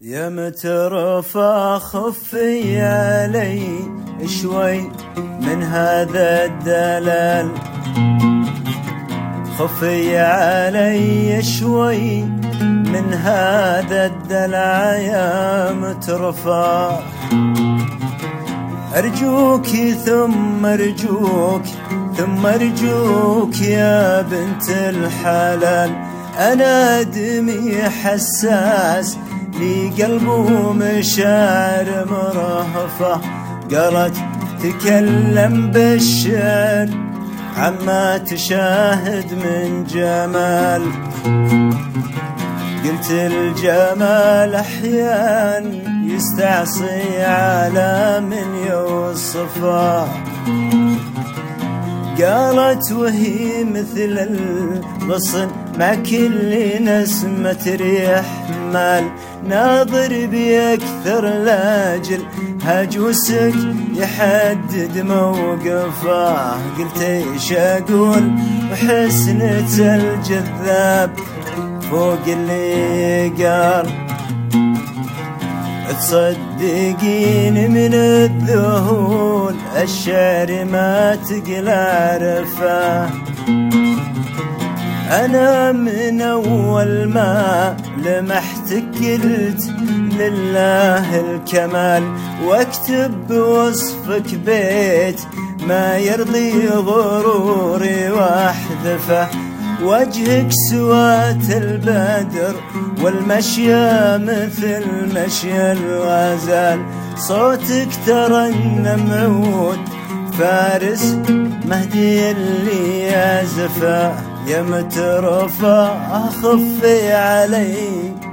يا مترفع خفي علي؟ شوي من هذا الدلال؟ خفي علي شوي من هذا الدلع يا مترفع أرجوك ثم أرجوك ثم أرجوك يا بنت الحلال. أنا دمي حساس لي قلب ومشاعر مرهفة. قالت تكلم بالشعر عما تشاهد من جمال. قلت الجمال أحيان يستعصي على من يوصفه. قالت وهي مثل الغصن مع كل نسمة ريح مال. ناظر بأكثر لاجل هجوسك يحدد موقفه. قلت إيش أقول؟ وحسنة الجذاب فوق اللي قال. تصدقين من الذهول الشعر ما تقلع رفاه أنا من أول ما لمحتك قلت لله الكمال. واكتب بوصفك بيت ما يرضي غروري واحذفه. وجهك سوات البدر والمشية مثل مشي الغزال. صوتك ترنم عود فارس مهدي اللي يعزفه يا مترفع أخفي عليك.